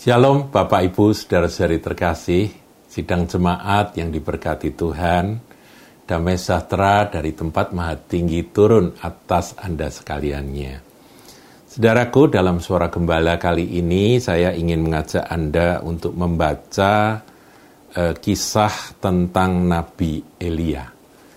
Shalom Bapak Ibu Saudara-saudari terkasih, sidang jemaat yang diberkati Tuhan, damai sejahtera dari tempat maha tinggi turun atas Anda sekaliannya. Saudaraku, dalam suara gembala kali ini saya ingin mengajak Anda untuk membaca uh, kisah tentang Nabi Elia.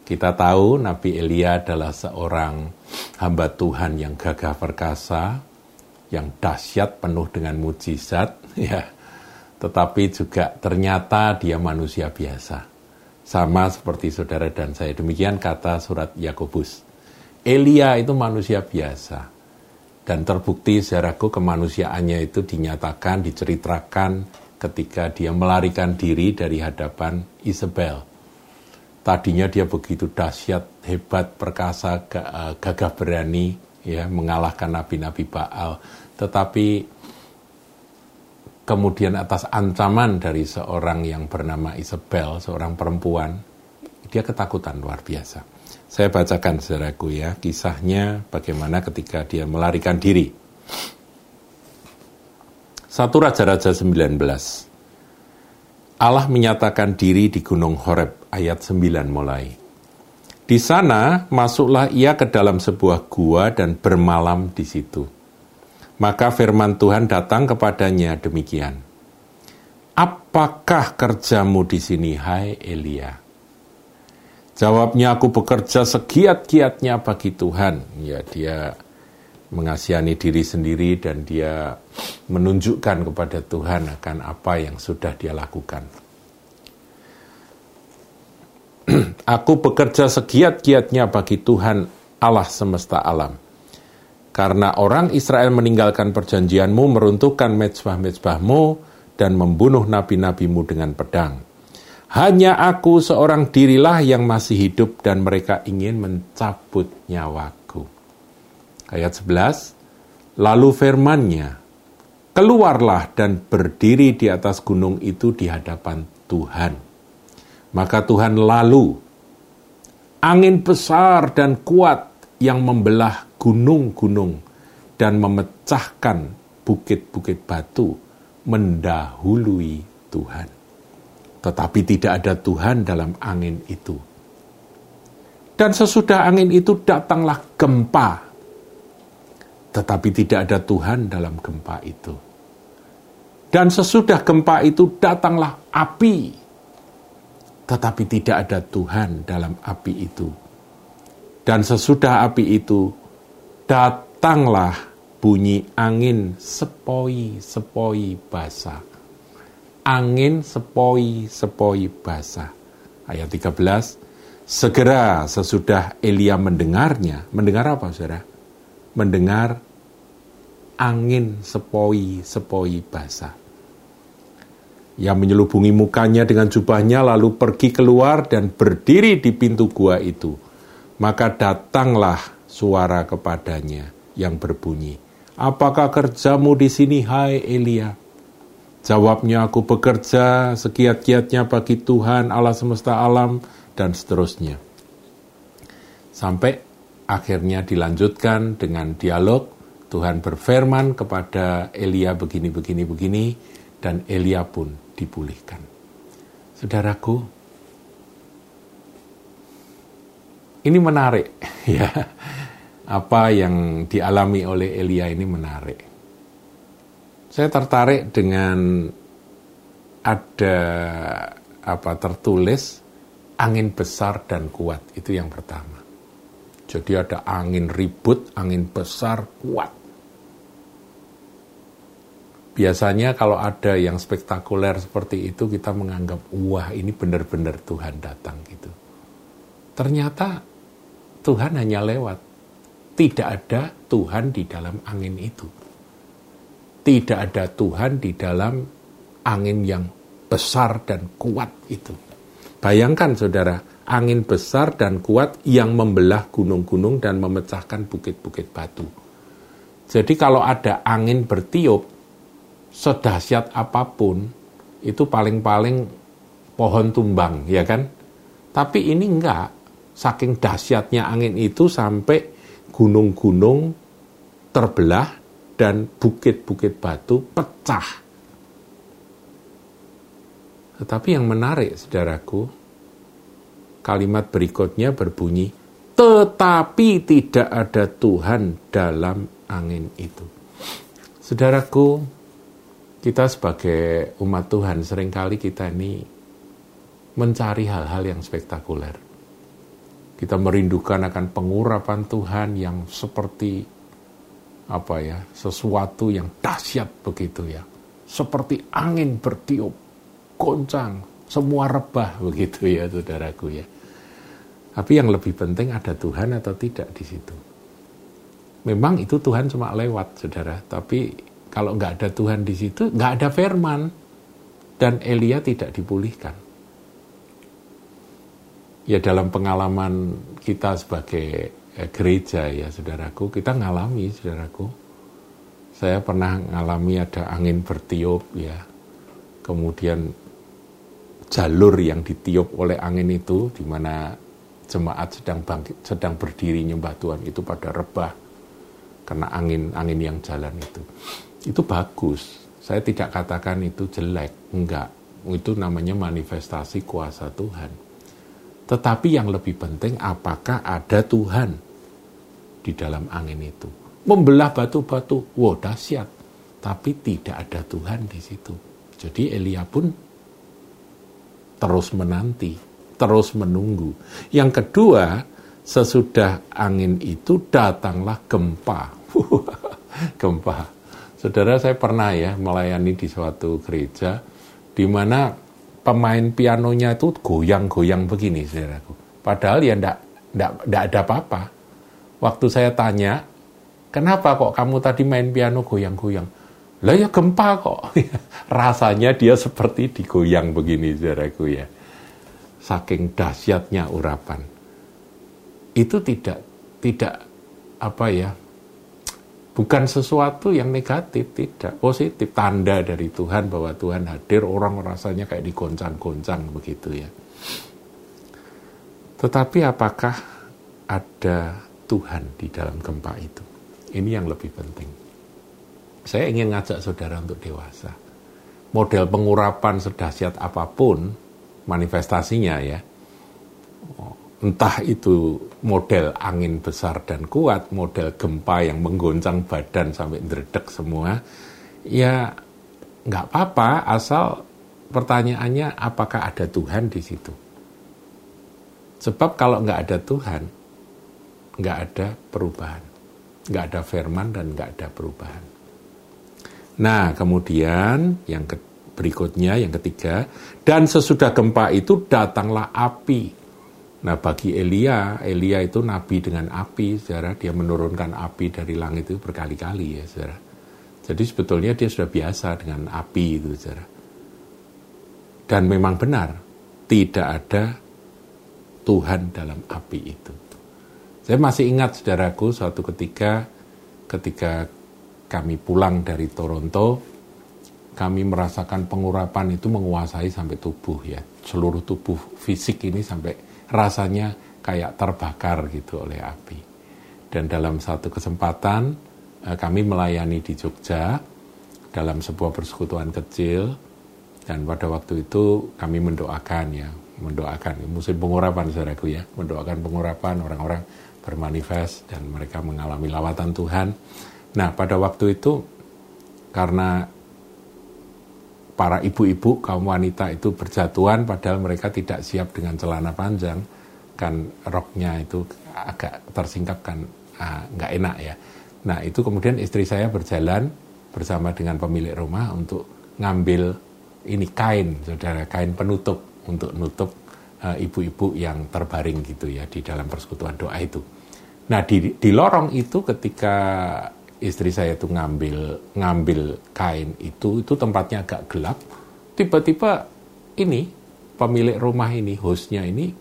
Kita tahu Nabi Elia adalah seorang hamba Tuhan yang gagah perkasa, yang dahsyat penuh dengan mujizat ya tetapi juga ternyata dia manusia biasa. Sama seperti saudara dan saya. Demikian kata surat Yakobus. Elia itu manusia biasa. Dan terbukti sejarahku kemanusiaannya itu dinyatakan diceritakan ketika dia melarikan diri dari hadapan Isabel. Tadinya dia begitu dahsyat hebat perkasa gagah berani ya mengalahkan nabi-nabi Baal. Tetapi kemudian atas ancaman dari seorang yang bernama Isabel, seorang perempuan, dia ketakutan luar biasa. Saya bacakan saudaraku ya, kisahnya bagaimana ketika dia melarikan diri. Satu Raja-Raja 19. Allah menyatakan diri di Gunung Horeb, ayat 9 mulai. Di sana masuklah ia ke dalam sebuah gua dan bermalam di situ. Maka firman Tuhan datang kepadanya demikian. Apakah kerjamu di sini, hai Elia? Jawabnya, aku bekerja segiat-giatnya bagi Tuhan. Ya, dia mengasihani diri sendiri dan dia menunjukkan kepada Tuhan akan apa yang sudah dia lakukan. Aku bekerja segiat-giatnya bagi Tuhan Allah semesta alam. Karena orang Israel meninggalkan perjanjianmu, meruntuhkan mezbah-mezbahmu, dan membunuh nabi-nabimu dengan pedang. Hanya aku seorang dirilah yang masih hidup dan mereka ingin mencabut nyawaku. Ayat 11, lalu firmannya, keluarlah dan berdiri di atas gunung itu di hadapan Tuhan maka Tuhan lalu angin besar dan kuat yang membelah gunung-gunung dan memecahkan bukit-bukit batu mendahului Tuhan. Tetapi tidak ada Tuhan dalam angin itu. Dan sesudah angin itu datanglah gempa. Tetapi tidak ada Tuhan dalam gempa itu. Dan sesudah gempa itu datanglah api tetapi tidak ada Tuhan dalam api itu. Dan sesudah api itu, datanglah bunyi angin sepoi-sepoi basah. Angin sepoi-sepoi basah. Ayat 13, segera sesudah Elia mendengarnya, mendengar apa saudara? Mendengar angin sepoi-sepoi basah yang menyelubungi mukanya dengan jubahnya lalu pergi keluar dan berdiri di pintu gua itu. Maka datanglah suara kepadanya yang berbunyi, Apakah kerjamu di sini, hai Elia? Jawabnya, aku bekerja sekiat-kiatnya bagi Tuhan Allah semesta alam, dan seterusnya. Sampai akhirnya dilanjutkan dengan dialog, Tuhan berfirman kepada Elia begini, begini, begini, dan Elia pun dipulihkan. Saudaraku, ini menarik ya. Apa yang dialami oleh Elia ini menarik. Saya tertarik dengan ada apa tertulis angin besar dan kuat itu yang pertama. Jadi ada angin ribut, angin besar, kuat. Biasanya kalau ada yang spektakuler seperti itu kita menganggap wah ini benar-benar Tuhan datang gitu. Ternyata Tuhan hanya lewat. Tidak ada Tuhan di dalam angin itu. Tidak ada Tuhan di dalam angin yang besar dan kuat itu. Bayangkan saudara, angin besar dan kuat yang membelah gunung-gunung dan memecahkan bukit-bukit batu. Jadi kalau ada angin bertiup, sedahsyat apa pun itu paling-paling pohon tumbang, ya kan? Tapi ini enggak. Saking dahsyatnya angin itu sampai gunung-gunung terbelah dan bukit-bukit batu pecah. Tetapi yang menarik, saudaraku, kalimat berikutnya berbunyi, tetapi tidak ada Tuhan dalam angin itu. Saudaraku, kita sebagai umat Tuhan sering kali kita ini mencari hal-hal yang spektakuler. Kita merindukan akan pengurapan Tuhan yang seperti apa ya, sesuatu yang dahsyat begitu ya. Seperti angin bertiup, goncang, semua rebah begitu ya saudaraku ya. Tapi yang lebih penting ada Tuhan atau tidak di situ. Memang itu Tuhan cuma lewat, saudara. Tapi kalau nggak ada Tuhan di situ, nggak ada firman. Dan Elia tidak dipulihkan. Ya dalam pengalaman kita sebagai eh, gereja ya saudaraku, kita ngalami saudaraku. Saya pernah ngalami ada angin bertiup ya. Kemudian jalur yang ditiup oleh angin itu di mana jemaat sedang bangkit, sedang berdiri nyembah Tuhan itu pada rebah karena angin-angin yang jalan itu. Itu bagus. Saya tidak katakan itu jelek, enggak. Itu namanya manifestasi kuasa Tuhan. Tetapi yang lebih penting apakah ada Tuhan di dalam angin itu. Membelah batu-batu, wow dahsyat. Tapi tidak ada Tuhan di situ. Jadi Elia pun terus menanti terus menunggu. Yang kedua, sesudah angin itu datanglah gempa. gempa. Saudara saya pernah ya melayani di suatu gereja di mana pemain pianonya itu goyang-goyang begini, saudaraku. Padahal ya enggak, enggak, enggak ada apa-apa. Waktu saya tanya, kenapa kok kamu tadi main piano goyang-goyang? Lah ya gempa kok. Rasanya dia seperti digoyang begini, saudaraku ya saking dahsyatnya urapan. Itu tidak tidak apa ya? Bukan sesuatu yang negatif, tidak positif. Tanda dari Tuhan bahwa Tuhan hadir, orang rasanya kayak digoncang-goncang begitu ya. Tetapi apakah ada Tuhan di dalam gempa itu? Ini yang lebih penting. Saya ingin ngajak saudara untuk dewasa. Model pengurapan sedahsyat apa pun, manifestasinya ya. Entah itu model angin besar dan kuat, model gempa yang menggoncang badan sampai dredek semua, ya nggak apa-apa asal pertanyaannya apakah ada Tuhan di situ. Sebab kalau nggak ada Tuhan, nggak ada perubahan. Nggak ada firman dan nggak ada perubahan. Nah, kemudian yang Berikutnya yang ketiga, dan sesudah gempa itu datanglah api. Nah bagi Elia, Elia itu nabi dengan api, saudara. Dia menurunkan api dari langit itu berkali-kali ya, saudara. Jadi sebetulnya dia sudah biasa dengan api itu, saudara. Dan memang benar, tidak ada Tuhan dalam api itu. Saya masih ingat, saudaraku, suatu ketika, ketika kami pulang dari Toronto, kami merasakan pengurapan itu menguasai sampai tubuh ya. Seluruh tubuh fisik ini sampai rasanya kayak terbakar gitu oleh api. Dan dalam satu kesempatan eh, kami melayani di Jogja dalam sebuah persekutuan kecil dan pada waktu itu kami mendoakan ya, mendoakan musim pengurapan saudaraku ya, mendoakan pengurapan orang-orang bermanifest dan mereka mengalami lawatan Tuhan. Nah, pada waktu itu karena para ibu-ibu kaum wanita itu berjatuhan padahal mereka tidak siap dengan celana panjang kan roknya itu agak tersingkap kan ah, nggak uh, enak ya. Nah itu kemudian istri saya berjalan bersama dengan pemilik rumah untuk ngambil ini kain saudara kain penutup untuk nutup uh, ibu-ibu yang terbaring gitu ya di dalam persekutuan doa itu. Nah di, di lorong itu ketika istri saya itu ngambil ngambil kain itu itu tempatnya agak gelap. Tiba-tiba ini pemilik rumah ini hostnya ini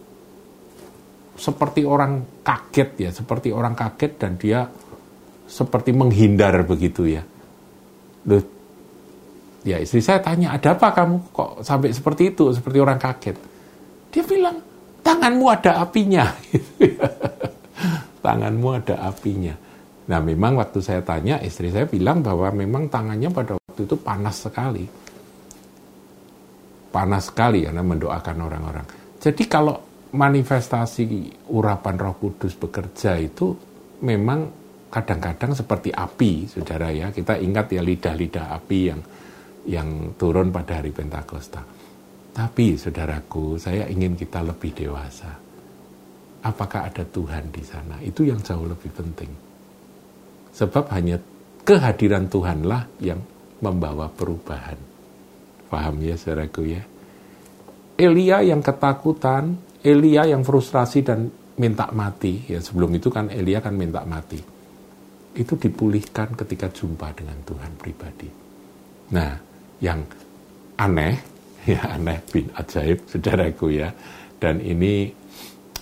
seperti orang kaget ya seperti orang kaget dan dia seperti menghindar begitu ya. Loh, ya istri saya tanya ada apa kamu kok sampai seperti itu seperti orang kaget? Dia bilang tanganmu ada apinya. Tanganmu ada apinya Nah memang waktu saya tanya istri saya bilang bahwa memang tangannya pada waktu itu panas sekali. panas sekali karena mendoakan orang-orang. Jadi kalau manifestasi urapan Roh Kudus bekerja itu memang kadang-kadang seperti api, saudara ya. Kita ingat ya lidah-lidah api yang yang turun pada hari Pentakosta. Tapi saudaraku, saya ingin kita lebih dewasa. Apakah ada Tuhan di sana? Itu yang jauh lebih penting. Sebab hanya kehadiran Tuhanlah yang membawa perubahan. Paham ya saudaraku ya? Elia yang ketakutan, Elia yang frustrasi dan minta mati, ya sebelum itu kan Elia kan minta mati. Itu dipulihkan ketika jumpa dengan Tuhan pribadi. Nah, yang aneh, ya aneh bin ajaib, saudaraku ya. Dan ini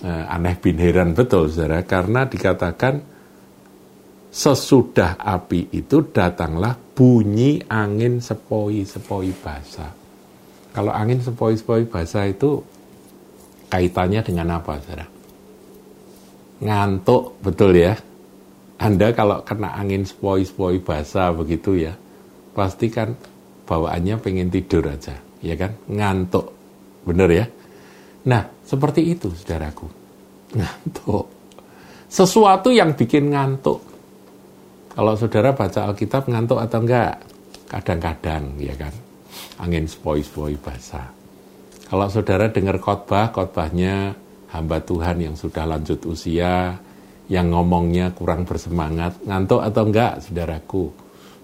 eh, aneh bin heran betul, saudara, karena dikatakan sesudah api itu datanglah bunyi angin sepoi-sepoi basah. Kalau angin sepoi-sepoi basah itu kaitannya dengan apa, saudara? Ngantuk, betul ya? Anda kalau kena angin sepoi-sepoi basah begitu ya, pasti kan bawaannya pengen tidur aja, ya kan? Ngantuk, bener ya? Nah, seperti itu, saudaraku. Ngantuk. Sesuatu yang bikin ngantuk. Kalau saudara baca Alkitab ngantuk atau enggak? Kadang-kadang, ya kan? Angin sepoi-sepoi basah kalau saudara dengar khotbah, khotbahnya hamba Tuhan yang sudah lanjut usia, yang ngomongnya kurang bersemangat, ngantuk atau enggak, saudaraku.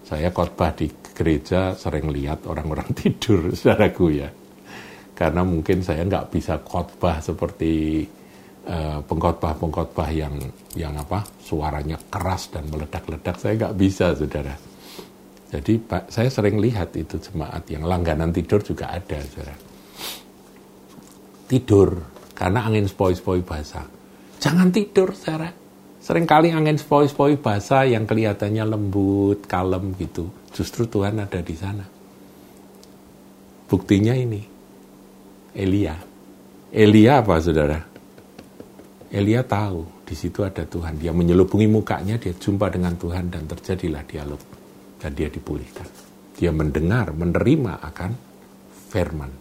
Saya khotbah di gereja sering lihat orang-orang tidur, saudaraku ya. Karena mungkin saya nggak bisa khotbah seperti pengkhotbah-pengkhotbah yang yang apa suaranya keras dan meledak-ledak. Saya nggak bisa, saudara. Jadi Pak, saya sering lihat itu jemaat yang langganan tidur juga ada, saudara tidur karena angin sepoi-sepoi basah. Jangan tidur, saudara. Seringkali angin sepoi-sepoi basah yang kelihatannya lembut, kalem gitu. Justru Tuhan ada di sana. Buktinya ini, Elia. Elia apa, saudara? Elia tahu di situ ada Tuhan. Dia menyelubungi mukanya, dia jumpa dengan Tuhan dan terjadilah dialog. Dan dia dipulihkan. Dia mendengar, menerima akan firman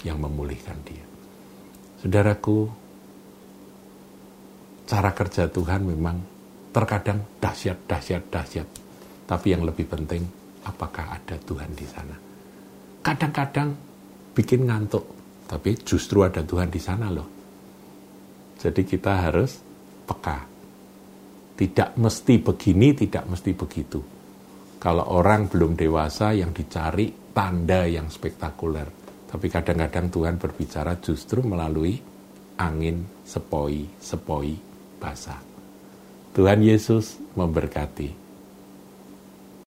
yang memulihkan dia. Saudaraku, cara kerja Tuhan memang terkadang dahsyat, dahsyat, dahsyat. Tapi yang lebih penting, apakah ada Tuhan di sana? Kadang-kadang bikin ngantuk, tapi justru ada Tuhan di sana loh. Jadi kita harus peka. Tidak mesti begini, tidak mesti begitu. Kalau orang belum dewasa yang dicari tanda yang spektakuler tapi kadang-kadang Tuhan berbicara justru melalui angin sepoi-sepoi basah. Tuhan Yesus memberkati.